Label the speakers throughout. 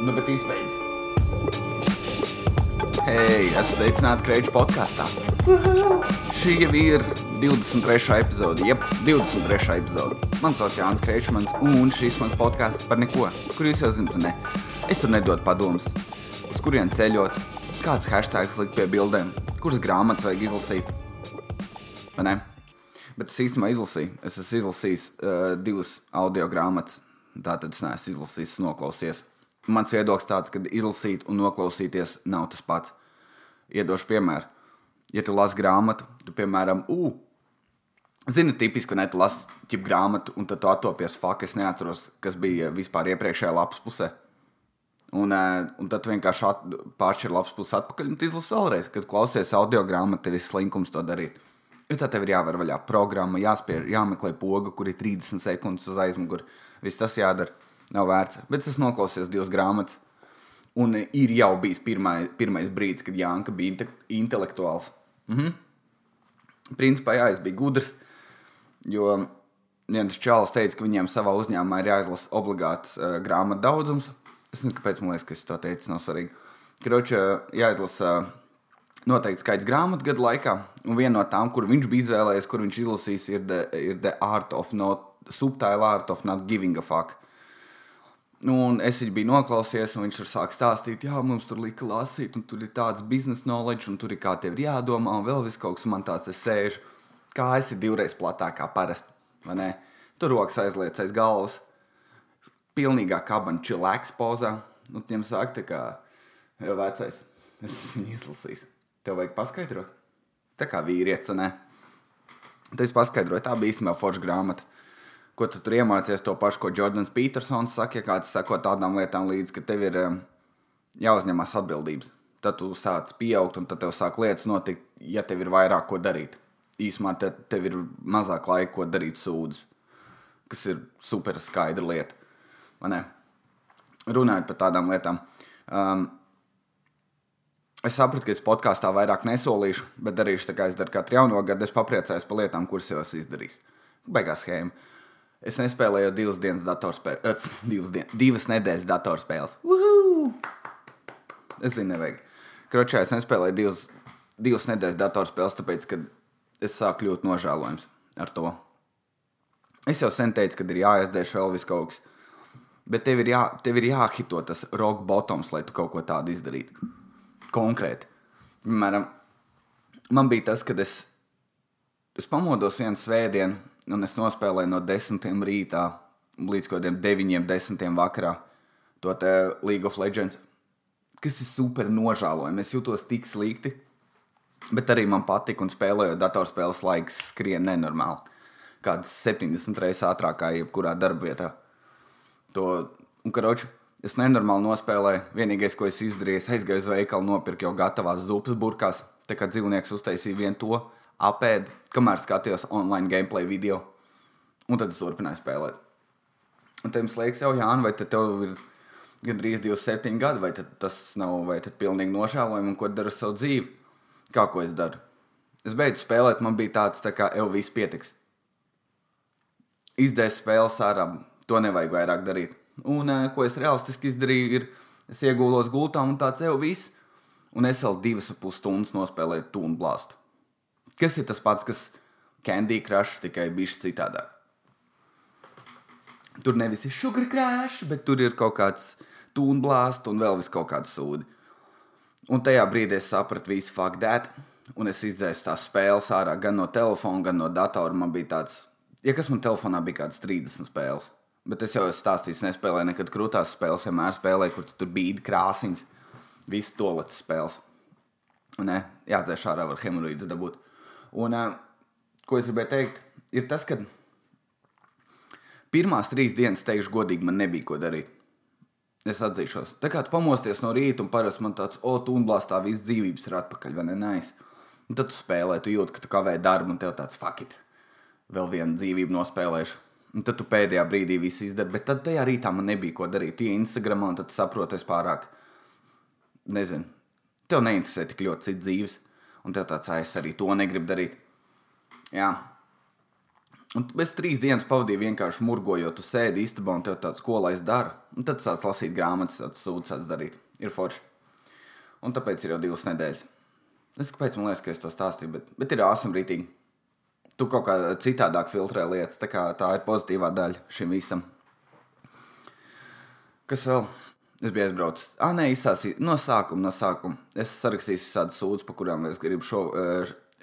Speaker 1: Nu, bet izbeidz. Hei, esmu sveicināts Kreņķa podkāstā. Šī jau ir 23. epizode, jeb 23. epizode. Mans vārds Jānis Kreņķis, un šis mans podkāsts par neko, kur jūs jau zinat, ne. Es tur nedodu padomus, uz kurien ceļot, kāds hashtags likt pie bildēm, kuras grāmatas vajag izlasīt. Vai ne? Bet es īstenībā izlasīju. Es esmu izlasījis uh, divas audio grāmatas. Tātad es neesmu izlasījis, noklausījies. Mans viedoklis tāds, ka izlasīt un noklausīties nav tas pats. Iedošu piemēru. Ja tu lasi grāmatu, tu piemēram, ū, zini, tipiski, ne tu lasi ķip grāmatu, un tad tu attopies fakti. Es neatceros, kas bija vispār iepriekšējā lapas pusē. Un, uh, un tad vienkārši pāršķir lapas pusi atpakaļ un izlasi vēlreiz. Kad klausies audio grāmatu, tev ir slinkums to darīt. Jo tad tev ir jāvar vaļā programma, jāspiež, jāmeklē poga, kur ir 30 sekundes uz aizmuguri. Viss tas jādara nav vērts. Bet es noklausījos divas grāmatas. Un ir jau bijis pirmai, pirmais brīdis, kad Jānis bija inte, intelektuāls. Mhm. Principā, jā, es biju gudrs. Jo viens čalis teica, ka viņiem savā uzņēmumā ir jāizlasa obligāts uh, grāmatu daudzums. Es nezinu, kāpēc man liekas, ka es to teicu, nav svarīgi. Kroča jāizlasa uh, noteikts skaits grāmatu gadu laikā. Un viena no tām, kur viņš bija izvēlējies, kur viņš izlasīs, ir The, ir the Art of Not, Subtile Art of Not Giving a Fuck. Nu, un es viņu biju noklausījies, un viņš ir sācis stāstīt, jā, mums tur lika lasīt, un tur ir tāds biznesa knowledge, un tur ir kā tev ir jādomā, un vēl viss kaut kas man tāds es sēžu. Kā es ir divreiz platāk kā parasti. Tur rokas aizliec aiz galvas. Pilnīgā kabana čilēks pozā. Nu, viņam saka, kā jau vecais. Es esmu izlasījis. Tev vajag paskaidrot. Tā kā vīrietis, ne? Tad es paskaidroju, tā bija īstenībā forša grāmata ko tu tur iemācies to pašu, ko Jordans Petersons saka, ja kāds sako tādām lietām līdzi, ka tev ir jāuzņemas atbildības. Tad tu sāc pieaugt, un tad tev sāk lietas notikt, ja tev ir vairāk ko darīt. Īsumā te, tev ir mazāk laika, ko darīt sūdzes, kas ir super skaidra lieta. Runājot par tādām lietām. Um, Es sapratu, ka es podkāstā vairāk nesolīšu, bet darīšu tā, kā es daru katru jauno gadu. Es papriecājos par lietām, kuras jau esmu izdarījis. Beigās schēma. Es nespēlēju divas dienas datorspēles, uh, divas, dien divas nedēļas datorspēles. Uhu! Es zinu, nevajag. Kročā es nespēlēju divas, divas nedēļas datorspēles, tāpēc, ka es sāku kļūt nožēlojams ar to. Es jau sen teicu, ka ir jāizdēš vēl viss kaut kas. Bet tev ir, jā, tev ir jāhito tas rock bottoms, lai tu kaut ko tādu izdarītu. Konkrēti. Piemēram, man bija tas, kad es, es pamodos vienu svētdienu, un es nospēlēju no 10 rītā līdz kaut kādiem 9, 10 vakarā to League of Legends, kas ir super nožēlojami. Es jūtos tik slikti, bet arī man patika un spēlējot datorspēles laiks skrien nenormāli. Kādas 70 reizes ātrāk kā jebkurā darbvietā. To, un, karoči, es nenormāli nospēlēju. Vienīgais, ko es izdarīju, es aizgāju uz veikalu, nopirku jau gatavās zupas burkās. Tā kā dzīvnieks uztaisīja vienu to, apēdu, kamēr skatījos online gameplay video. Un tad es turpināju spēlēt. Un jums liekas, jau, Jānis, vai tev ir gandrīz 27 gadi, vai tas nav, vai tas ir pilnīgi nožēlojami, un ko dara ar savu dzīvi? Kā ko es daru? Es beidzu spēlēt, man bija tāds, tā kā jau viss pietiks. Izdēs spēles ārā, to nevajag vairāk darīt. Un uh, ko es realistiski izdarīju, ir, es iegūlos gultā un tāds jau viss. Un es vēl divas puses stundas nospēlēju tūnu blāstu. Kas ir tas pats, kas Candy Crush, tikai bišķi citādāk. Tur nevis ir sugar crash, bet tur ir kaut kāds tūnblāsts un vēl vis kaut kāda sūdi. Un tajā brīdī es sapratu visu fuck that, un es izdzēsu tās spēles ārā gan no telefona, gan no datora. Man bija tāds, ja kas man telefonā bija kāds 30 spēles. Bet es jau esmu stāstījis, nespēlēju nekad krūtās spēles, vienmēr spēlēju, kur tur bija krāsainas, visas toaletes spēles. Un, ne, jādzēš ārā var hemorīdus dabūt. Un, ko es gribēju teikt, ir tas, ka pirmās trīs dienas, teikšu, godīgi, man nebija ko darīt. Es atzīšos. Tā kā tu pamosties no rīta, un parasti man tāds, o, tu unblāstā viss dzīvības ir atpakaļ, vai ne? Nice. Un tad tu spēlē, tu jūti, ka tu kavē darbu, un tev tāds fakit. Vēl vienu dzīvību nospēlēšu. Un tad tu pēdējā brīdī viss izdari, bet tad tajā rītā man nebija ko darīt. Tie Instagramā, un tad saproti, es pārāk, nezinu, tev neinteresē tik ļoti cits dzīves un tev tāds, ah, es arī to negribu darīt. Jā. Un es trīs dienas pavadīju vienkārši murgojot, tu sēdi istabā un tev tāds, ko lai es daru. Un tad sāc lasīt grāmatas, tāds sūdzas darīt. Ir forši. Un tāpēc ir jau divas nedēļas. Es kāpēc man liekas, ka es to stāstīju, bet, bet ir āsim rītīgi. Tu kaut kā citādāk filtrē lietas, tā kā tā ir pozitīvā daļa šim visam. Kas vēl? Es biju aizbraucis. Ah, nē, izsāstīju no sākuma, no sākuma. Es sarakstīju tādas sūdzes, par kurām es gribu šo,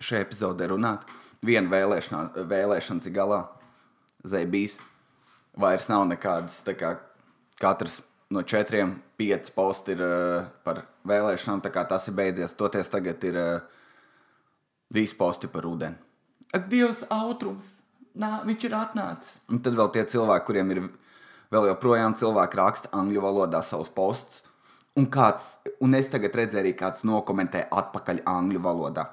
Speaker 1: šajā epizodē runāt viena vēlēšanas ir galā. Zvaigznes vairs nav nekādas. Kā katrs no četriem, pieci posti ir uh, par vēlēšanām. Tas ir beidzies. Toties tagad ir uh, visi posti par ūdeni. Dievs, autrums! Nā, viņš ir atnācis. Un tad vēl tie cilvēki, kuriem ir vēl joprojām cilvēki raksta angļu valodā savus postus. Un, kāds, un es tagad redzēju, arī kāds nokomentē atpakaļ angļu valodā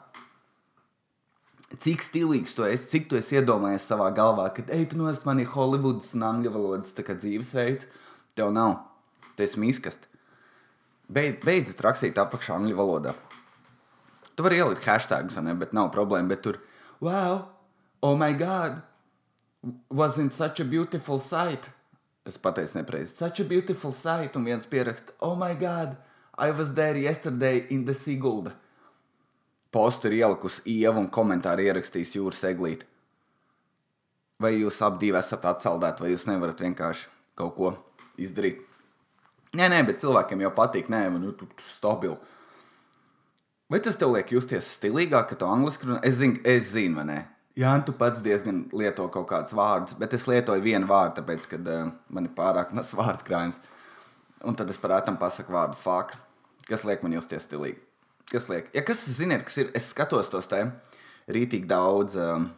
Speaker 1: cik stilīgs tu esi, cik tu esi iedomājies savā galvā, ka, ej, tu nos man ir Holivudas un angļu valodas dzīvesveids. Tev nav. Tu esi mīskast. Beid, beidzot rakstīt apakšā angļu valodā. Tu vari ielikt hashtagus, ne, bet nav problēma. Bet tur, wow, oh my god, wasn't such a beautiful sight. Es pateicu nepareizi. Such a beautiful sight, un viens pieraksta, oh my god, I was there yesterday in the Sigulda postu ir ielikusi ieva un komentāru ierakstījis jūras eglīti. Vai jūs abi esat atsaldēti, vai jūs nevarat vienkārši kaut ko izdarīt? Nē, nē, bet cilvēkiem jau patīk, nē, man ir stabili. Vai tas tev liek justies stilīgāk, ka tu angliski runā? Es zinu, es zinu, vai ne? Jā, tu pats diezgan lieto kaut kādus vārdus, bet es lietoju vienu vārdu, tāpēc, ka uh, man ir pārāk mazs vārdu krājums. Un tad es parātam pasaku vārdu fāk, kas liek man justies stilīgi kas liek. Ja kas ziniet, kas ir, es skatos tos te rītīgi daudz, um,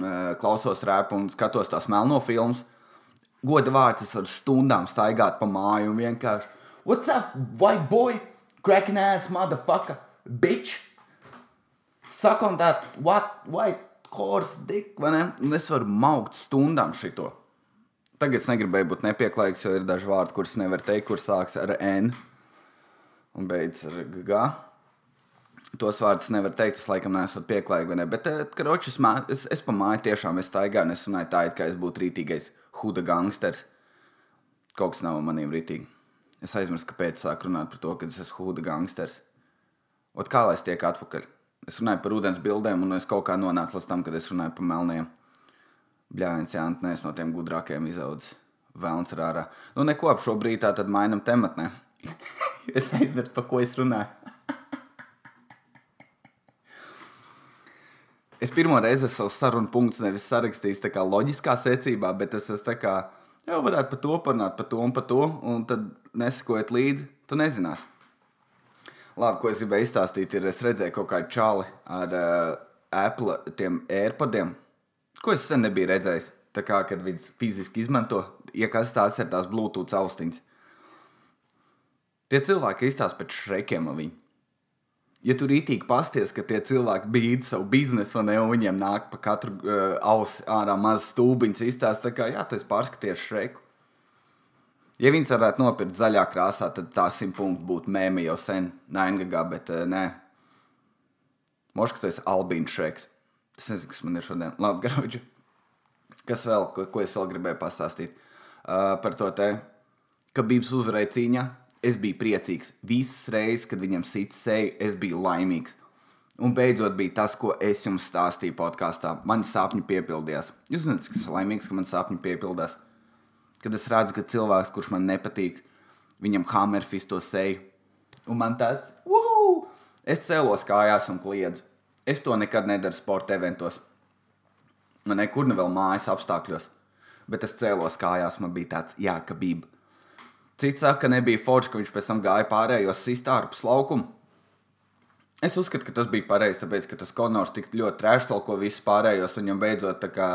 Speaker 1: uh, klausos rēpu un skatos tās melno filmas. Goda vārds, es varu stundām staigāt pa māju un vienkārši, what's up, white boy, cracking ass, motherfucker, bitch? Saka un tā, what, white horse, dick, vai ne? Un es varu maukt stundām šito. Tagad es negribēju būt nepieklājīgs, jo ir daži vārdi, kurus nevar teikt, kur sāks ar N un beidzas ar G. Tos vārdus nevar teikt, es laikam neesmu pieklājīgs, ne? bet, eh, karoči, es, mā, es, es pa māju tiešām es staigāju, un es runāju tā, it kā es būtu rītīgais huda gangsters. Kaut kas nav maniem rītīgi. Es aizmirsu, kāpēc sāku runāt par to, ka es esmu huda gangsters. Ot kā lai es tiek atpakaļ? Es runāju par ūdens bildēm, un es kaut kā nonācu līdz tam, kad es runāju par melniem. Bļāviens Jānis, neesmu no tiem gudrākajiem izaudzis. Vēlns rārā. Nu, neko ap šo brīdi tā tad mainam tematnē. es aizmirsu, par ko es runāju. es pirmo reizi esmu sarunu punktu nevis sarakstījis tā kā loģiskā secībā, bet es esmu tā kā jau varētu par to parunāt, par to un par to, un tad nesakojot līdzi, tu nezinās. Labi, ko es gribēju izstāstīt, ir, es redzēju kaut kādu čāli ar uh, Apple AirPodiem, ko es sen nebiju redzējis. Tā kā, kad viņi fiziski izmanto, ja kas tās ir tās Bluetooth austiņas. Tie cilvēki izstāsta pēc šreikiem no viņa. Ja tur rītīgi pasties, ka tie cilvēki bīda savu biznesu, un, un viņiem nāk pa katru uh, ausi ārā mazs stūbiņš, izstāsta, ka, jā, tas pārskaties šreiku. Ja viņas varētu nopirkt zaļā krāsā, tad tā simt punktu būtu mēmī jau sen, naingagā, bet uh, nē. Moška, tas ir Albīns Šreks. Es nezinu, kas man ir šodien. Labi, grauģi. Kas vēl, ko, ko es vēl gribēju pastāstīt? Uh, par to te, ka Bībs uzvarēja cīņā es biju priecīgs. Visas reizes, kad viņam sita seju, es biju laimīgs. Un beidzot bija tas, ko es jums stāstīju podkāstā. Mani sapņi piepildījās. Jūs zināt, cik laimīgs, ka man sapņi piepildās. Kad es redzu, ka cilvēks, kurš man nepatīk, viņam hamerfis to seju. Un man tāds, uhu! Es cēlos kājās un kliedzu. Es to nekad nedaru sporta eventos. Man nekur ne vēl mājas apstākļos. Bet es cēlos kājās, man bija tāds, jā, ka bija Cits saka, ka nebija forši, ka viņš pēc tam gāja pārējos sist ārpus laukuma. Es uzskatu, ka tas bija pareizi, tāpēc, ka tas Konors tik ļoti treštalko visus pārējos, un viņam beidzot tā kā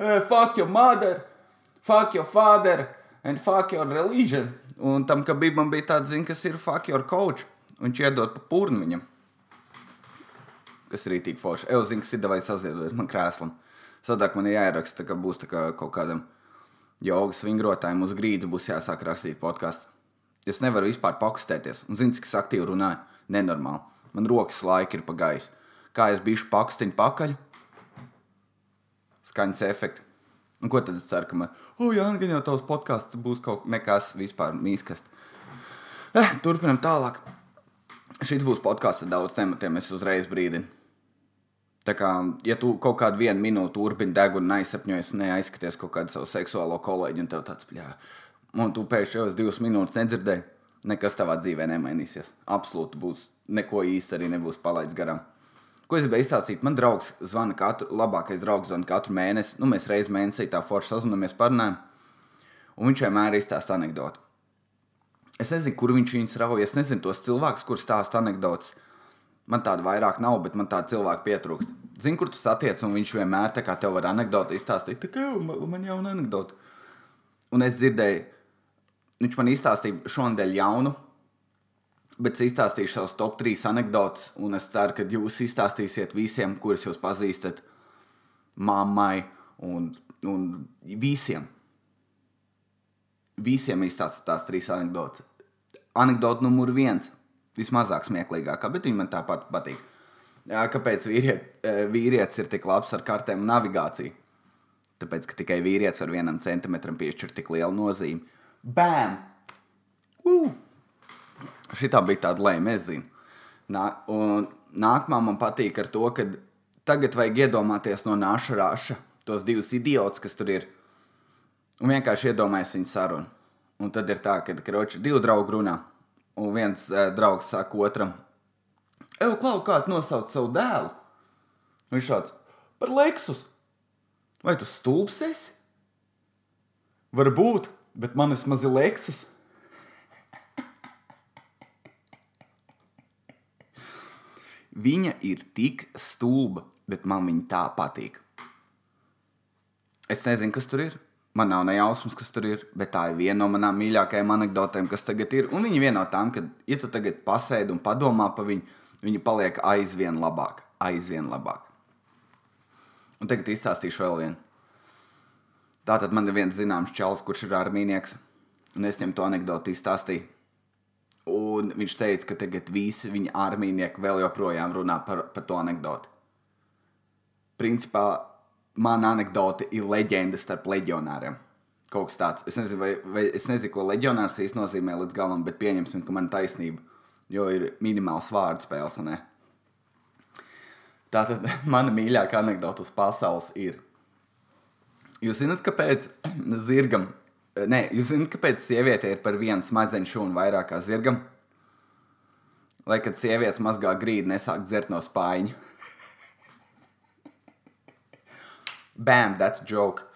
Speaker 1: hey, fuck your mother, fuck your father and fuck your religion. Un tam, ka Bībam bija tāds, zin, kas ir fuck your coach, viņš iedod pa purnu viņam. Kas ir rītīgi forši. Evo zin, kas ir davai saziedot man krēslam. Sadāk man ir jāieraksta, ka būs tā kā kaut kādam jogas vingrotājiem uz grīdas būs jāsāk rakstīt podkāstu. Es nevaru vispār pakustēties, un zinu, cik es aktīvi runāju. Nenormāli. Man rokas laika ir pagājis. Kā es biju pakstiņu pakaļ? skaņas efekti. Un ko tad es ceru, ka man, oh, jā, gan jau tavs podkāsts būs kaut nekas vispār mīskast. Eh, turpinam tālāk. Šis būs podkāsts ar daudz tematiem, es uzreiz brīdinu. Tā kā, ja tu kaut kādu vienu minūti turpini degunu un aizsapņojies, neaizskaties kaut kādu savu seksuālo kolēģi, un tev tāds pļā, un tu pēkšņi jau divas minūtes nedzirdēji, nekas tavā dzīvē nemainīsies. Absolūti būs neko īsti arī nebūs palaists garām. Ko es gribēju izstāstīt? Man draugs zvana katru, labākais draugs zvana katru mēnesi. Nu, mēs reizes mēnesī tā forši sazināmies, parunājam. Un viņš vienmēr izstāsta anekdoti. Es nezinu, kur viņš viņus rauj. Es nezinu tos cilvēkus, kuriem stāsta anekdotas. Man tāda vairāk nav, bet man tāda cilvēka pietrūkst. Zinu, kur tu satiec, un viņš vienmēr tā kā tev var anekdoti izstāstīt. Tā kā man, man jau ir anekdota. Un es dzirdēju, viņš man izstāstīja šonadēļ jaunu Bet es izstāstīšu savus top 3 anekdotus, un es ceru, ka jūs izstāstīsiet visiem, kurus jūs pazīstat, mammai un, un visiem. Visiem izstāstīt tās trīs anekdotas. Anekdote numur viens, vismazāk smieklīgākā, bet viņa man tāpat patīk. Jā, kāpēc vīriet, eh, vīrietis ir tik labs ar kartēm un navigāciju? Tāpēc, ka tikai vīrietis var vienam centimetram piešķirt tik lielu nozīmi. Bam! Woo! Šitā bija tāda lēma, es zinu. Nā, un nākamā man patīk ar to, ka tagad vajag iedomāties no nāša rāša tos divus idiotus, kas tur ir. Un vienkārši iedomājies viņu sarunu. Un tad ir tā, ka kroči, divi draugi runā. Un viens uh, draugs saka otram, Evo, klau, kā tu nosauc savu dēlu? Viņš šāds par Leksus. Vai tu stulbs esi? Varbūt, bet man ir mazi Leksus. Viņa ir tik stulba, bet man viņa tā patīk. Es nezinu, kas tur ir. Man nav nejausmas, kas tur ir, bet tā ir viena no manām mīļākajām anekdotēm, kas tagad ir. Un viņa viena no tām, ka, ja tu tagad pasēdi un padomā par viņu, viņa paliek aizvien labāka, aizvien labāka. Un tagad izstāstīšu vēl vienu. Tātad man ir viens zināms čels, kurš ir armīnieks, un es viņam to anekdoti izstāstīju. Un viņš teica, ka tagad visi viņa armijnieki vēl joprojām runā par, par to anekdoti. Principā mana anekdote ir leģenda starp leģionāriem. Kaut kas tāds. Es nezinu, vai, vai, es nezinu ko leģionārs īstenībā nozīmē līdz galam, bet pieņemsim, ka man ir taisnība. Jo ir minimāls vārdu spēles. Ne? Tātad mana mīļākā anekdote uz pasaules ir. Jūs zināt, kāpēc zirgam Nē, jūs zināt, kāpēc sieviete ir par vienu smadzeņu šūnu vairāk kā zirgam? Lai kad sievietes mazgā grīdu, nesāk dzert no spāņa. Bam, that's joke.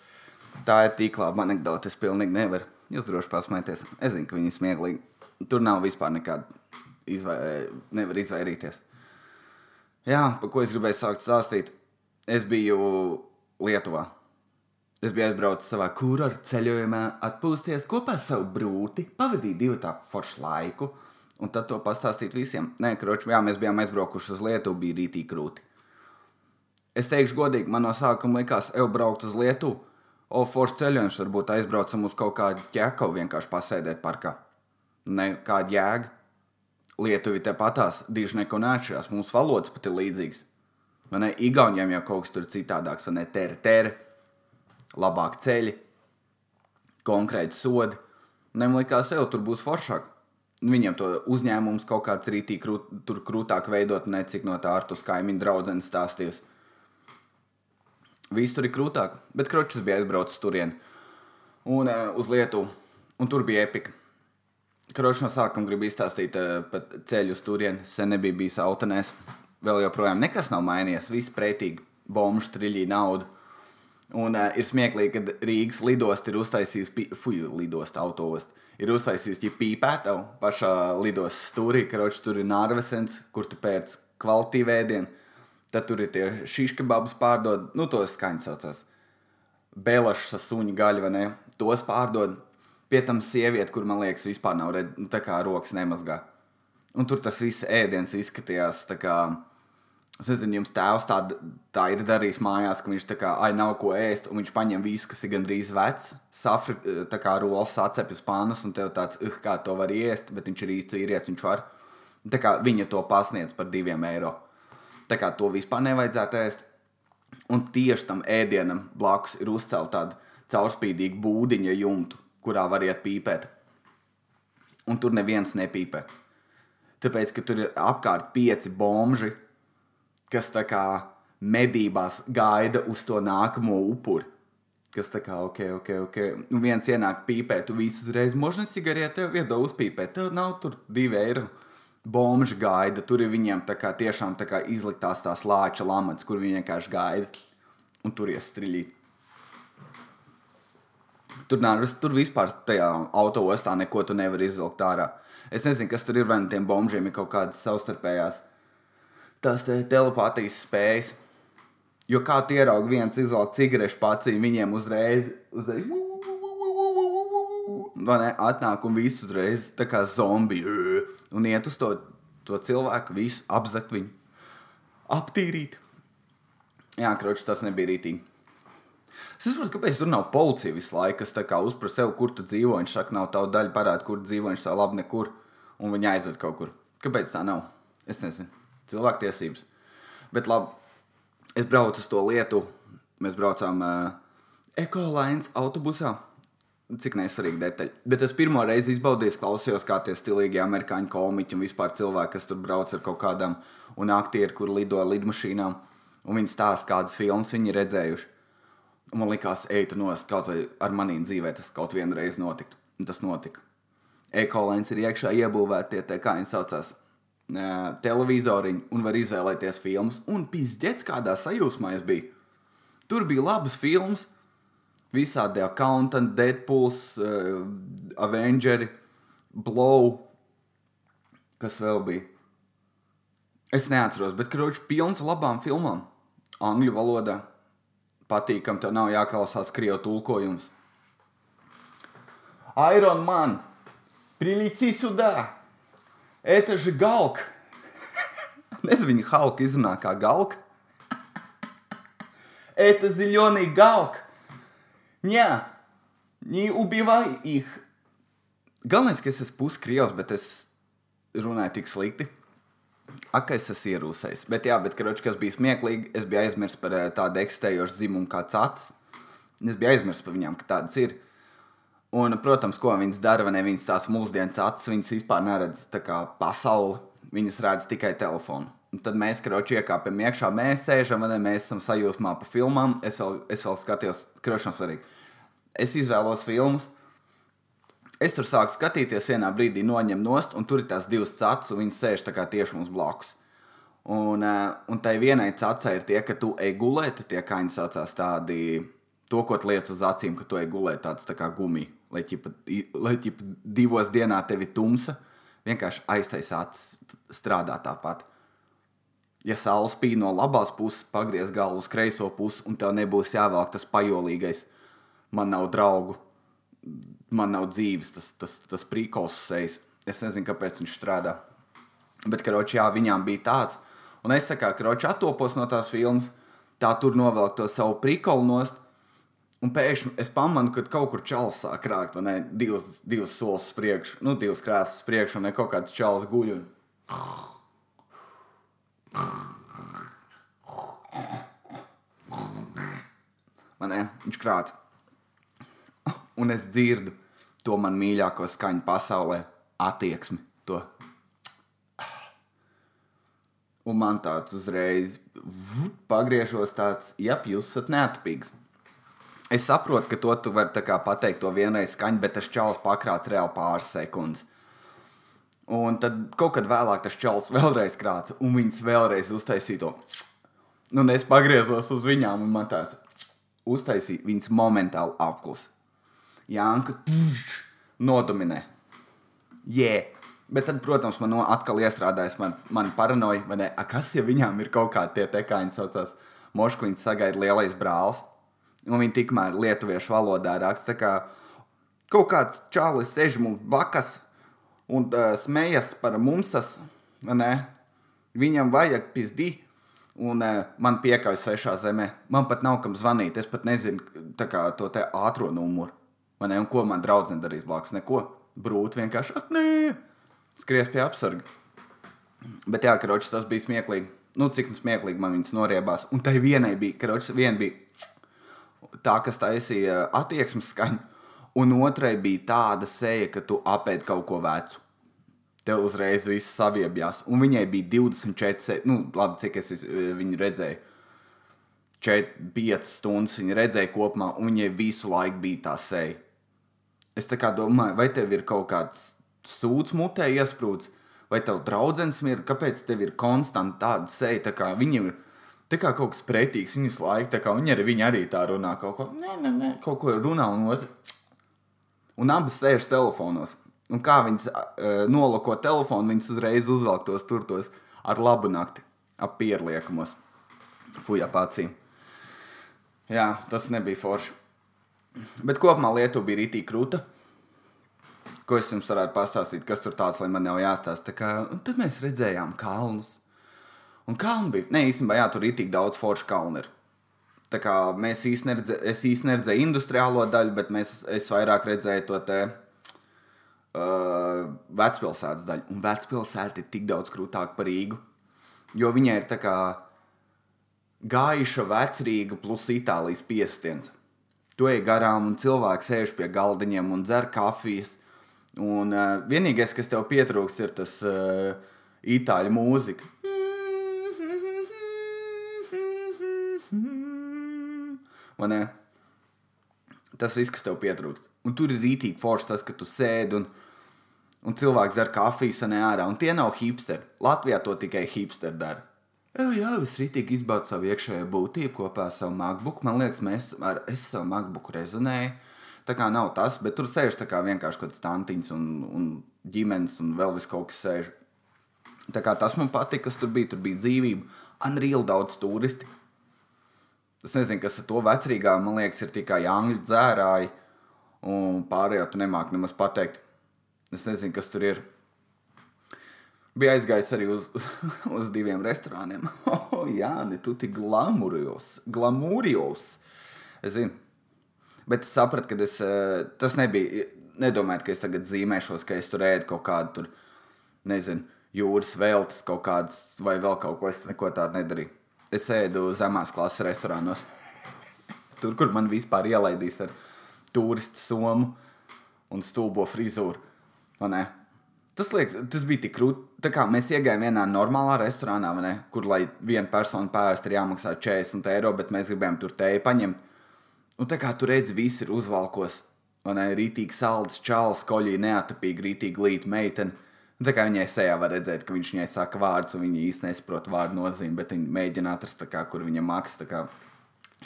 Speaker 1: Tā ir tik laba anekdote. Es pilnīgi nevaru. Jūs droši pasmēties. Es zinu, ka viņi smieklīgi. Tur nav vispār nekāda izvai... nevar izvairīties. Jā, pa ko es gribēju sākt stāstīt? Es biju Lietuvā. Es biju aizbraucis savā kurorta ceļojumā, atpūsties kopā ar savu brūti, pavadīju divu tā foršu laiku, un tad to pastāstīt visiem. Nē, kroči, jā, mēs bijām aizbraukuši uz Lietuvu, bija rītī krūti. Es teikšu godīgi, man no sākuma likās, ej, braukt uz Lietuvu. O, foršs ceļojums, varbūt aizbraucam uz kaut kādu ķekavu, vienkārši pasēdēt parkā. Ne kāda jēga. Lietuvi te patās, diži neko neatšķirās, mūsu valodas pat ir līdzīgas. Man ne, Igauniem jau kaut kas tur citādāks, un ne tere, tere labāk ceļi, konkrēti sodi. Viņam likās, ka tur būs foršāk. Viņam to uzņēmums kaut kāds rītī krūt, tur krūtāk veidot, ne cik no tā ar to kaimiņu draugu stāsties. Viss tur ir krūtāk, bet kročs bija aizbraucis turien un uh, uz Lietuvu, un tur bija epika. Kročs no sākuma grib izstāstīt uh, par ceļu uz turieni. Sen nebija bijis autonēs, vēl joprojām nekas nav mainījies, viss pretīgi, bombu striļī naudu. Un uh, ir smieklīgi, ka Rīgas lidosta ir uztaisījusi, fuju, lidosta autoosta, ir uztaisījusi pīpētavu pašā lidostas stūrī, ka roči tur ir nārvesens, kur tu pēc kvalitīvu ēdienu. Tad tur ir tie šiškebabus pārdod, nu tos skaņas saucās. Bēlašas ar suņu gaļu, vai ne? Tos pārdod. Pie tam sieviete, kur man liekas, vispār nav redz, nu, tā kā rokas nemazgā. Un tur tas viss ēdiens izskatījās tā kā Es nezinu, jums tēvs tā, tā ir darījis mājās, ka viņš tā kā ai nav ko ēst, un viņš paņem visu, kas ir gandrīz vecs, safri, tā kā rolas sacepjas pānas, un tev tāds, uh, kā to var iest, bet viņš ir īsts īrietis, viņš var. Tā kā viņa to pasniedz par diviem eiro. Tā kā to vispār nevajadzētu ēst. Un tieši tam ēdienam blakus ir uzcelta tāda caurspīdīga būdiņa jumta, kurā var iet pīpēt. Un tur neviens nepīpē. Tāpēc, ka tur ir apkārt pieci bomži, kas tā kā medībās gaida uz to nākamo upuri. Kas tā kā, ok, ok, ok. Un viens ienāk pīpēt, tu visu uzreiz možni cigareti tev iedod uzpīpēt. Tev nav tur divi eiro. Bomži gaida, tur ir viņiem tā kā tiešām tā kā izliktās tās lāča lamats, kur viņi vienkārši gaida. Un tur iestriļīt. Tur, nav, tur vispār tajā autoostā neko tu nevari izvilkt ārā. Es nezinu, kas tur ir, vai no tiem bombžiem ir kaut kādas savstarpējās tās te telepātijas spējas. Jo kā tie ierauga viens izvelk cigarešu pacī, viņiem uzreiz, uzreiz ne, atnāk un viss uzreiz tā kā zombiji un iet uz to, to cilvēku, visu apzakt viņu, aptīrīt. Jā, kroči, tas nebija rītīgi. Es saprotu, kāpēc tur nav policija visu laiku, kas tā kā uzprasa sev, kur tu dzīvo. Viņš saka, nav tava daļa parāda, kur dzīvo. Viņš tā labi nekur, un viņi aizved kaut kur. Kāpēc tā nav? Es nezinu. Cilvēktiesības. Bet labi, es braucu uz to lietu. Mēs braucām uh, ekolāns autobusā. Cik nesvarīgi detaļi. Bet es pirmo reizi izbaudīju, klausījos, kā tie stilīgi amerikāņu komiķi un vispār cilvēki, kas tur brauc ar kaut kādām un aktieri, kur lido ar lidmašīnām. Un viņi stāsta, kādas filmas viņi ir redzējuši. Un man liekas, ej, tu nost kaut vai ar manīm dzīvē, tas kaut vienreiz notiktu. Un tas notika. Ekolēns ir iekšā iebūvēti tie kā viņi saucās, televizoriņu un var izvēlēties filmas. Un pizdzēts, kādā sajūsmā es biju. Tur bija labas filmas, visādi accountant, Deadpools, uh, Avengers, Blow, kas vēl bija. Es neatceros, bet krāšņi pilns ar labām filmām. Angļu valodā patīkam, tev nav jāklausās krievu tulkojums. Iron Man! Prilici sudā! Это же Галк! Nezinu, viņa Halka izrunā kā Galka. Это зеленый Галк! Ня, не убивай их! Galvenais, ka es esmu puskrievs, bet es runāju tik slikti. Ak, es esmu ierūsējis. Bet, jā, bet, karoči, kas bija smieklīgi, es biju aizmirsis par eh, tādu eksistējošu dzimumu kā cats. Es biju aizmirsis par viņām, ka tādas ir. Un, protams, ko viņas dara, vai ne? Viņas tās mūsdienas acis, viņas vispār neredz pasauli. Viņas redz tikai telefonu. Un tad mēs, karoči, iekāpjam iekšā, mēs sēžam, vai ne? Mēs esam sajūsmā par filmām. Es vēl, es vēl skatījos, krošanas svarīgi. Es izvēlos filmas. Es tur sāku skatīties, vienā brīdī noņem nost, un tur ir tās divas cats, un viņas sēž tieši mums blakus. Un, eh, un tai vienai cacai ir tie, ka tu ej gulēt, tie kaņi saucās tādi, to, ko liec uz acīm, ka tu ej gulēt tāds tā kā gumija, lai ķipa, lai ķipa divos dienā tevi tumsa, vienkārši aiztais acis strādā tāpat. Ja saule spīd no labās puses, pagriez galvu uz kreiso pusi, un tev nebūs jāvelk tas pajolīgais. Man nav draugu, man nav dzīves, tas, tas, tas prīkols sejas. Es nezinu, kāpēc viņš strādā. Bet, karoči, jā, viņām bija tāds. Un es tā kā, karoči, attopos no tās filmas, tā tur novelk to savu prīkolu nost. Un pēkšņi es pamanu, ka kaut kur čels sāk krākt, vai ne? Divas, divas solis priekš, nu, divas krāsas priekš, un ne kaut kāds čels guļ. Un... Man ne, viņš krāts. Un es dzirdu to man mīļāko skaņu pasaulē, attieksmi. To. Un man tāds uzreiz pagriežos, tāds, ja jūs esat neatpīgs. Es saprotu, ka to tu vari pateikt to vienreiz skaņu, bet tas čels pakrāts reāli pāris sekundes. Un tad kaut kad vēlāk tas čels vēlreiz krāca, un viņas vēlreiz uztaisīja to. Un es pagriezos uz viņām, un man tās uztaisīja, viņas momentāli apklusa. Jānka nodominē. Yeah. Bet tad, protams, man atkal iestrādājas man, man paranoja, vai ne? A, kas, ja viņām ir kaut kādi tie tekāņi, saucās Mošku, viņas sagaida lielais brālis, un viņi tikmēr lietuviešu valodā raksta, kā kaut kāds čālis sēž mums blakus un uh, smējas par mumsas? Viņam vajag pizdī, un uh, man piekāpjas svešā zemē. Man pat nav kam zvanīt, es pat nezinu kā, to te ātrā numuru. Ne, un ko man draudzene darīs blakus? Neko. Brūti vienkārši, ak, nē, skries pie apsarga. Bet jā, karoči, tas bija smieklīgi. Nu, cik nu smieklīgi man viņas noriebās. Un tai vienai bija, karoči, viena bija tā, kas taisīja attieksmes skaņu, un otrai bija tāda seja, ka tu apēdi kaut ko vecu. Tev uzreiz viss saviebjās. Un viņai bija 24, se- nu, labi, cik es es, viņu redzēju. 4, 5 stundas viņa redzēja kopumā, un viņai visu laiku bija tā seja. Es tā kā domāju, vai tev ir kaut kāds sūds mutē iesprūds, vai tev draudzens ir, kāpēc tev ir konstanti tāda seja, tā kā viņam ir tā kā kaut kas pretīgs, viņas laika, tā kā viņi arī, viņi arī tā runā kaut ko, nē, nē, nē, kaut ko runā un otru. Un abas sēž telefonos. Un kā viņas uh, nolako telefonu, viņas uzreiz uzvelk tos turtos ar labu nakti, ap pierliekamos. Fuja pacīm. Jā, tas nebija forši. Bet kopumā Lietuva bija rītī krūta. Ko es jums varētu pastāstīt, kas tur tāds, lai man nav jāstāsta. Tā Kā, tad mēs redzējām kalnus. Un kalni bija, ne īstenībā, jā, tur ir tik daudz foršu kalnu. Tā kā mēs īstenībā neredzējām, es īstenībā neredzēju industriālo daļu, bet mēs, es vairāk redzēju to te uh, vecpilsētas daļu. Un vecpilsēta ir tik daudz krūtāka par Rīgu. Jo viņai ir tā kā gājuša vecrīga plus Itālijas piestiens. Tu ej garām, un cilvēks sēž pie galdiņiem un dzer kafijas. Un uh, vienīgais, kas tev pietrūkst, ir tas uh, itāļu mūzika. Vai Tas viss, kas tev pietrūkst. Un tur ir rītīgi forši tas, ka tu sēdi un, un cilvēks dzer kafiju sanē ārā. Un tie nav hipsteri. Latvijā to tikai hipsteri dara. Jā, jā, es rītīgi izbaudu savu iekšējo būtību kopā ar savu MacBook. Man liekas, mēs ar savu MacBook rezonēju. Tā kā nav tas, bet tur sēž tā kā vienkārši kaut kāds tantiņš un, un ģimenes un vēl vis kaut kas sēž. Tā kā tas man patika, kas tur bija. Tur bija dzīvība. Unreal daudz turisti. Es nezinu, kas ar to vecrīgā, man liekas, ir tikai angļu dzērāji. Un pārējo tu nemāki nemaz pateikt. Es nezinu, kas tur ir. Bija aizgājis arī uz, uz diviem restorāniem. Oh, jā, ne tu tik glamūrijos. Glamūrijos. Es zinu. Bet es sapratu, ka es, eh, tas nebija. Nedomājiet, ka es tagad zīmēšos, ka es tur ēdu kaut kādu, tur, nezinu, jūras veltes kaut kādas vai vēl kaut ko. Es neko tādu nedarīju. Es ēdu zemās klases restorānos. Tur, kur man vispār ielaidīs ar turistu somu un stulbo frizūru. Tas, liek, tas bija tik grūti. Tā kā mēs iegājām vienā normālā restorānā, ne, kur, lai viena persona pēst, ir jāmaksā 40 eiro, bet mēs gribējām tur tēju paņemt. Un tā kā tur redz, viss ir uzvalkos. Man ir rītīgi salds, čāls, koļī, neatapīgi, rītīgi līta meitene. Un Tā kā viņai sejā var redzēt, ka viņš viņai saka vārdus, un viņa īstenībā nesaprot vārdu nozīmi, bet viņa mēģina atrast, kā, kur viņa maksā.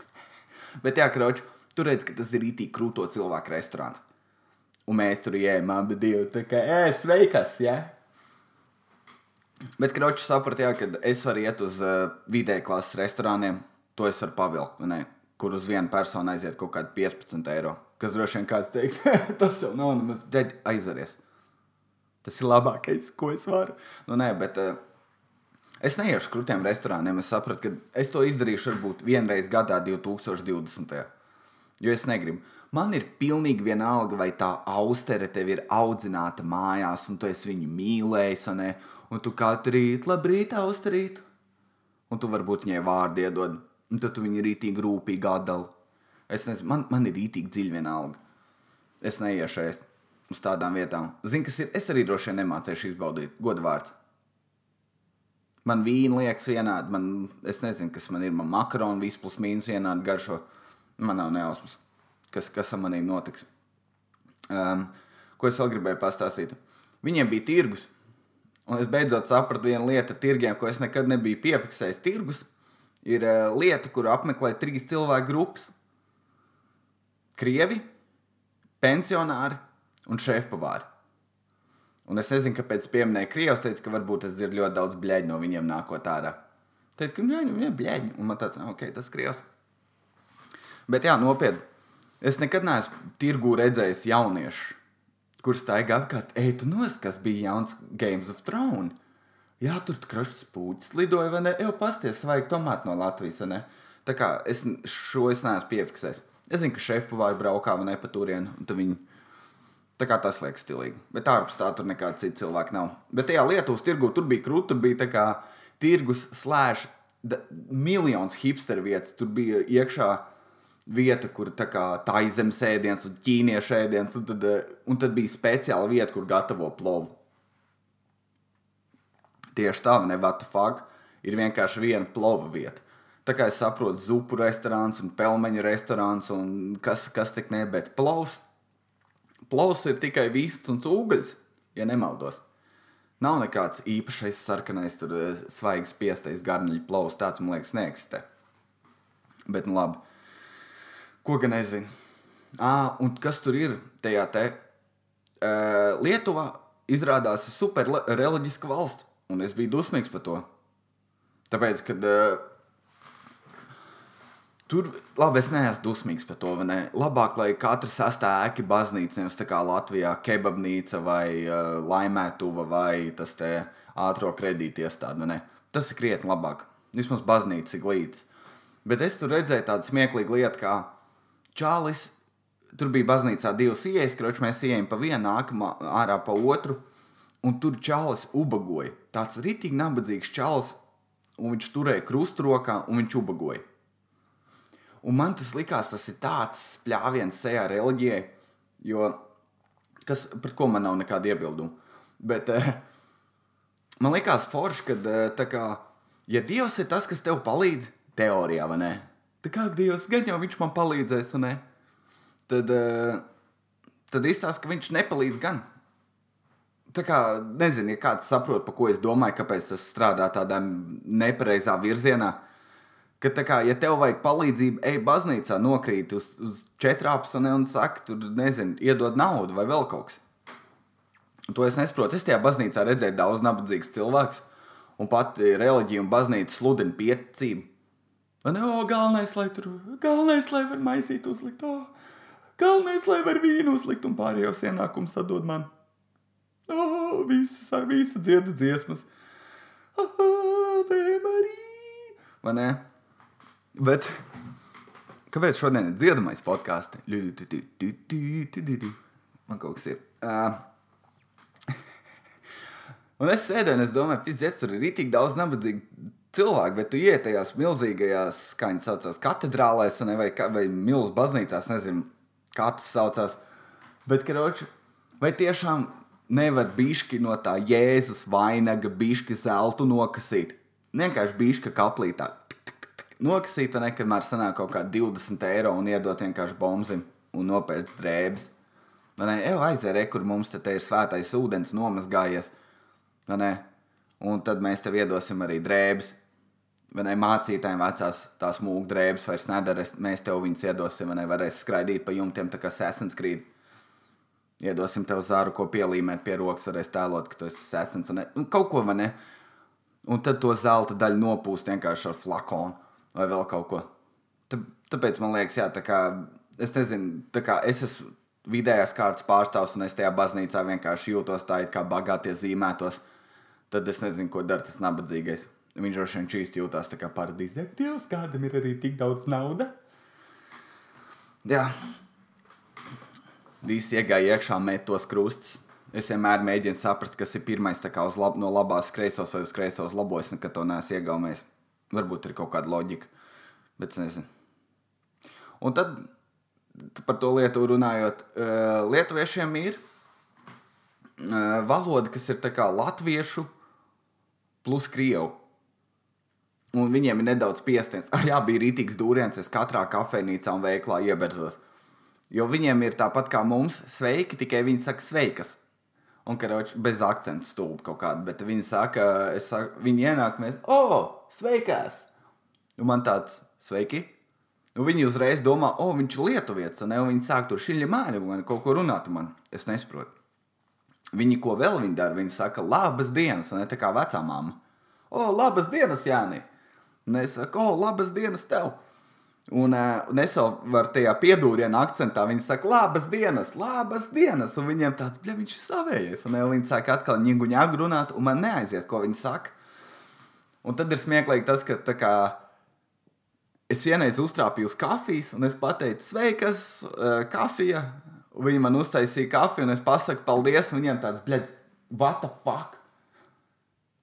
Speaker 1: Bet, jā, kroč, tur redz, ka tas ir rītīgi krūto cilvēku restorāns. Un mēs tur ejam, abi divi. Tā kā, ej, sveikas, jā. Bet, kroč, sapratu, jā, ka es varu iet uz uh, vidēja klases restorāniem, to es varu pavilkt, ne? kur uz vienu personu aiziet kaut kādi 15 eiro. Kas droši vien kāds teiks, tas jau nav nemaz dead, aizaries. Tas ir labākais, ko es varu. Nu, nē, bet uh, es neiešu krūtiem restorāniem. Es sapratu, ka es to izdarīšu varbūt vienreiz gadā, 2020. Jo es negribu. Man ir pilnīgi vienalga, vai tā austere tev ir audzināta mājās, un tu esi viņu mīlējis, un, un tu katru rītu, labrīt, austerīt. Un tu varbūt viņai vārdu iedod, un tad tu viņu rītīgi rūpīgi atdali. Es nezinu, man, man ir rītīgi dziļi vienalga. Es neiešu ēst uz tādām vietām. Zini, kas ir? Es arī droši vien nemācīšu izbaudīt godvārds. Man vīna liekas vienādi, man, es nezinu, kas man ir. Man makaroni viss plus mīnus vienādi garšo. Man nav nejausmas, kas, kas ar maniem notiks. Um, ko es vēl gribēju pastāstīt? Viņiem bija tirgus, un es beidzot sapratu vienu lietu ar tirgiem, ko es nekad nebiju piefiksējis. Tirgus ir uh, lieta, kuru apmeklē trīs cilvēku grupas. Krievi, pensionāri un šefpavāri. Un es nezinu, kāpēc pieminēja Krievijas, teica, ka varbūt es dzirdu ļoti daudz blēņu no viņiem nākot ārā. Teica, ka viņiem ir blēņi, un man tāds, ok, tas ir Krievijas. Bet jā, nopietni. Es nekad neesmu tirgū redzējis jauniešu, kurš staigā apkārt, ej, tu nost, kas bija jauns Games of Thrones. Jā, tur krāšņs pūcis lidoja, vai ne? Jau pasties, vajag tomātu no Latvijas, vai ne? Tā kā es šo es neesmu piefiksējis. Es zinu, ka šefpavāri braukā vai ne pa turienu, un tad viņi Tā kā tas liekas stilīgi. Bet ārpus tā tur nekāda cita cilvēka nav. Bet tajā Lietuvas tirgu tur bija krūti, tur bija tā kā tirgus slēdz miljonus hipsteru vietas. Tur bija iekšā vieta, kur tā kā taizemes ēdiens un ķīniešu ēdiens, un tad, eh, un tad bija speciāla vieta, kur gatavo plovu. Tieši tā, ne what the fuck, ir vienkārši viena plova vieta. Tā kā es saprotu, zupu restorāns un pelmeņu restorāns un kas, kas tik ne, bet plovs, plovs ir tikai vists un cūgaļs, ja nemaldos. Nav nekāds īpašais sarkanais, tur eh, svaigs piestais garniņu plovs, tāds man liekas neeksistē. Bet nu labi. Ko gan nezinu? Ah, un kas tur ir tajā te? Uh, Lietuva izrādās super reliģiska valsts, un es biju dusmīgs par to. Tāpēc, kad uh, Tur, labi, es neesmu dusmīgs par to. Labāk, lai katra sastāvā ēka baznīca, nevis tā kā Latvijā kebabnīca vai uh, laimētuva vai tas te ātrā kredīta iestāde. Tas ir krietni labāk. Vismaz baznīca ir glīts. Bet es tur redzēju tādu smieklīgu lietu, kā Čālis. Tur bija baznīcā divas ielas, kurš mēs ejam pa vienu, nākamā ārā pa otru. Un tur čālis ubagoja. Tāds rītīgi nabadzīgs čālis, un viņš turēja krustu rokā, un viņš ubagoja. Un man tas likās, tas ir tāds spļāviens sejā reliģijai, jo kas, pret ko man nav nekāda iebilduma. Bet eh, man likās forši, ka eh, kā, ja Dievs ir tas, kas tev palīdz, teorijā, vai ne? Tā kā Dievs, gan jau viņš man palīdzēs, un ne? Tad, eh, tad izstāsta, ka viņš nepalīdz gan. Tā kā nezinu, ja kāds saprot, pa ko es domāju, kāpēc tas strādā tādā nepareizā virzienā. Ka, kā, ja tev vajag palīdzību, ej baznīcā, nokrīt uz, uz četrāpsuni un saka, tur nezinu, iedod naudu vai vēl kaut kas. To es nesaprotu. Es tajā baznīcā redzēju daudz nabadzīgus cilvēkus, un pat reliģija un baznīca sludina pieticību. Ne, o, galvenais, lai tur, galvenais, lai var maisīt uzlikt, o, galvenais, lai var vīnu uzlikt un pārējos ienākumus sadod man. O, visas, visa dziedas dziesmas. Ave Marija! Vai ne? Bet kāpēc šodien ir dziedamais podkāsts? Man kaut kas ir. Uh, un es sēdēju un es domāju, pizdzēs, tur ir tik daudz nabadzīgu cilvēku, bet tu iet tajās milzīgajās, kā viņi saucās, katedrālēs vai, vai milzu baznīcās, nezinu, kā tas saucās. Bet, karoči, vai tiešām nevar bišķi no tā Jēzus vainaga, bišķi zeltu nokasīt? Vienkārši bišķi kaplītā nokasīt, un nekamēr sanāk kaut kā 20 eiro un iedot vienkārši bombzim un nopērts drēbes. Vai ne? Aizēr, kur mums te, te ir svētais ūdens nomazgājies. Un tad mēs tev iedosim arī drēbes. Vai ne? Mācītājiem vecās tās mūža drēbes vairs nedara. Mēs tev viņus iedosim, vai ne? Varēs skraidīt pa jumtiem, tā kā sesens krīt. Iedosim tev zāru, ko pielīmēt pie rokas, varēs tēlot, ka tu esi sesens. Un, un kaut ko, vai ne? Un tad to zelta daļu nopūst vienkārši ar flakonu vai vēl kaut ko. Tā, tāpēc man liekas, jā, tā kā es nezinu, tā kā es esmu vidējās kārtas pārstāvs un es tajā baznīcā vienkārši jūtos tā, it kā bagātie zīmētos. Tad es nezinu, ko dara tas nabadzīgais. Viņš droši vien čīsti jūtās tā kā paradīzē. Dievs, kādam ir arī tik daudz naudas. Jā. Visi iegāja iekšā, met tos krustus. Es vienmēr mēģinu saprast, kas ir pirmais lab, no labās kreisos vai uz kreisos labos, nekad to neesmu iegaumējis. Varbūt ir kaut kāda loģika, bet es nezinu. Un tad par to lietu runājot, uh, lietuviešiem ir uh, valoda, kas ir latviešu plus krievu. Un viņiem ir nedaudz piestiprināts. Ah, jā, bija rītīgs dūriens, es katrā kafejnīcā un veiklā ieberzos. Jo viņiem ir tāpat kā mums, sveiki, tikai viņi saka sveikas. Un karoči, bez akcentu stulbi kaut kāda, bet viņi saka, saku, viņi ienāk, mēs, oh, sveikās! Un man tāds, sveiki! Un viņi uzreiz domā, o, viņš ir lietuvietis, un, viņi sāk tur šiļi māni un kaut ko runāt man. Es nesaprotu. Viņi ko vēl viņi dara? Viņi saka, labas dienas, un ne tā kā vecā mamma. O, labas dienas, Jāni! Un es saku, o, labas dienas tev! Un, uh, un es jau varu tajā piedūrienā akcentā, viņi saka, labas dienas, labas dienas. Un viņiem tāds, bļa, viņš ir savējies. Un jau viņi sāk atkal ņēgu ņēgu runāt, un man neaiziet, ko viņi saka. Un tad ir smieklīgi tas, ka kā, es vienreiz uztrāpīju uz kafijas, un es pateicu, sveikas, kafija. Viņi man uztaisīja kafiju, un es pasaku paldies. Viņiem tāds, bļa, what the fuck?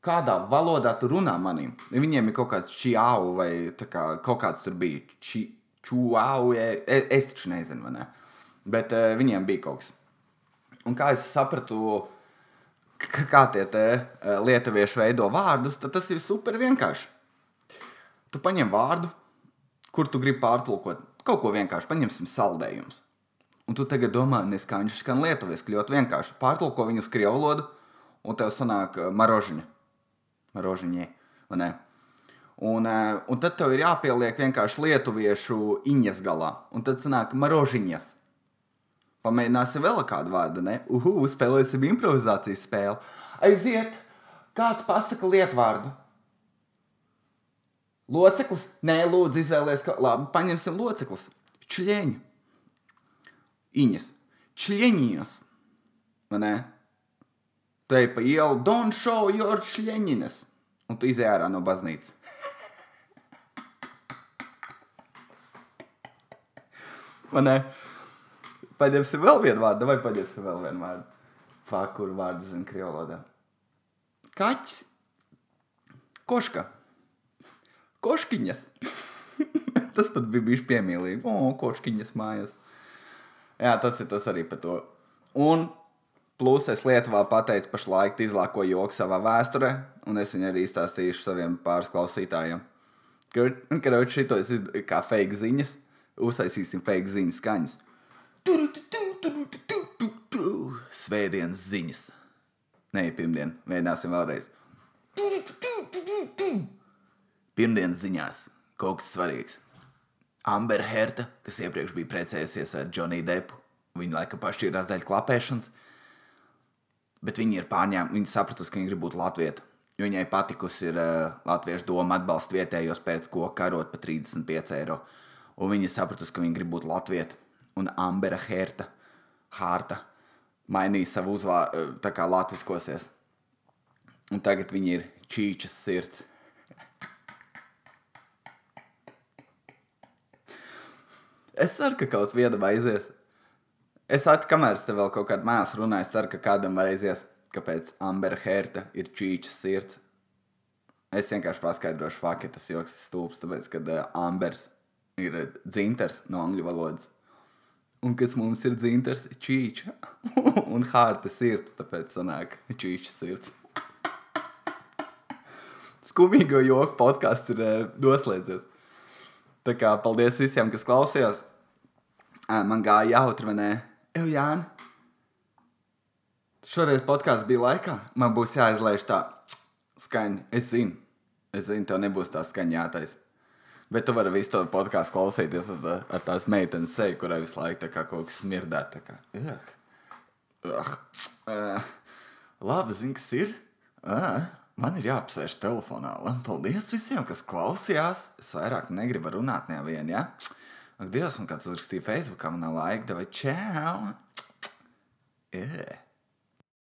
Speaker 1: kādā valodā tu runā manim. Viņiem ir kaut kāds čiau vai kā, kaut kāds tur bija. Či, čuau, es, es taču nezinu, vai ne? Bet uh, viņiem bija kaut kas. Un kā es sapratu, kā tie uh, lietuvieši veido vārdus, tad tas ir super vienkārši. Tu paņem vārdu, kur tu gribi pārtulkot. Kaut ko vienkārši paņemsim saldējumus. Un tu tagad domā, neskaņš skan lietuviski, ļoti vienkārši. Pārtulko viņu uz krievu valodu, un tev sanāk marožiņa. Marožiņie, vai ne? Un, uh, un tad tev ir jāpieliek vienkārši lietuviešu iņas galā. Un tad sanāk marožiņas. Pamēģināsim vēl kādu vārdu, ne? Uhu, spēlēsim improvizācijas spēli. Aiziet! Kāds pasaka lietvārdu? Loceklis? Nē, lūdzu, izvēlēties, ka labi, paņemsim loceklis. Čļieņu. Iņas. Čļieņinas. Vai ne? Te pa ielu, don't show your čļieņinas. Un tu izēj ārā no baznīcas. Vai ne? Paņemsim vēl vienu vārdu, vai paņemsim vēl vienu vārdu? Fāk, kur vārdu zina krievalodā. Kaķis. Koška. Koškiņas. tas pat bija bijis piemīlīgi. O, koškiņas mājas. Jā, tas ir tas arī par to. Un plus es Lietuvā pateicu pašlaik izlāko joku savā vēsturē, un es viņu arī izstāstīšu saviem pārsklausītājiem. Karoči, šito ir kā fake ziņas. Uztaisīsim fake ziņas skaņas. Svētdienas ziņas. Nē, pirmdien. Mēģināsim vēlreiz. Pirmdienas ziņās kaut kas svarīgs. Amber Herta, kas iepriekš bija precējusies ar Johnny Deppu, viņa laikam pašķīrās dēļ klapēšanas, bet viņa ir pārņēmusi, viņa sapratusi, ka viņa grib būt latvieta. Viņai patikusi ir uh, latviešu doma atbalsta vietējos pēc ko karot par 35 eiro. Un viņa sapratusi, ka viņa grib būt latvieta. Un Ambera Herta, Hārta, mainīja savu uzvārdu, tā kā latviskosies. Un tagad viņa ir čīčas sirds. Es ceru, ka kaut vienam aizies. Es atceros, kamēr es te vēl kaut kādā mēsā runāju, es ceru, ka kādam aizies, kāpēc Ambera Herta ir čīčas sirds. Es vienkārši paskaidrošu, fakti tas joks ir stulbs, tāpēc, ka uh, Ambers ir dzintars no angļu valodas. Un kas mums ir dzintars, čīča. un hārta sirds, tāpēc sanāk čīčas sirds. Skumīgo joku podkāsts ir uh, noslēdzies. Tā kā paldies visiem, kas klausījās. Man gāja jautri, vai ne? Ev, Jāni. Šoreiz podkāsts bija laikā. Man būs jāizlaiž tā skaņa. Es zinu, es zinu, tev nebūs tā skaņa jātais. Bet tu vari visu to podkāstu klausīties ar, ar tās meitenes seju, kurai visu laiku kā kaut kas smirdēt. Kā, uh, uh, labi, zini, kas ir? Uh, Man ir jāapsēž telefonā. Un paldies visiem, kas klausījās. Es vairāk negribu runāt nevienu. Ja? Ak, Dievs, man kāds uzrakstīja Facebookā, man nav laika, vai čau! Yeah.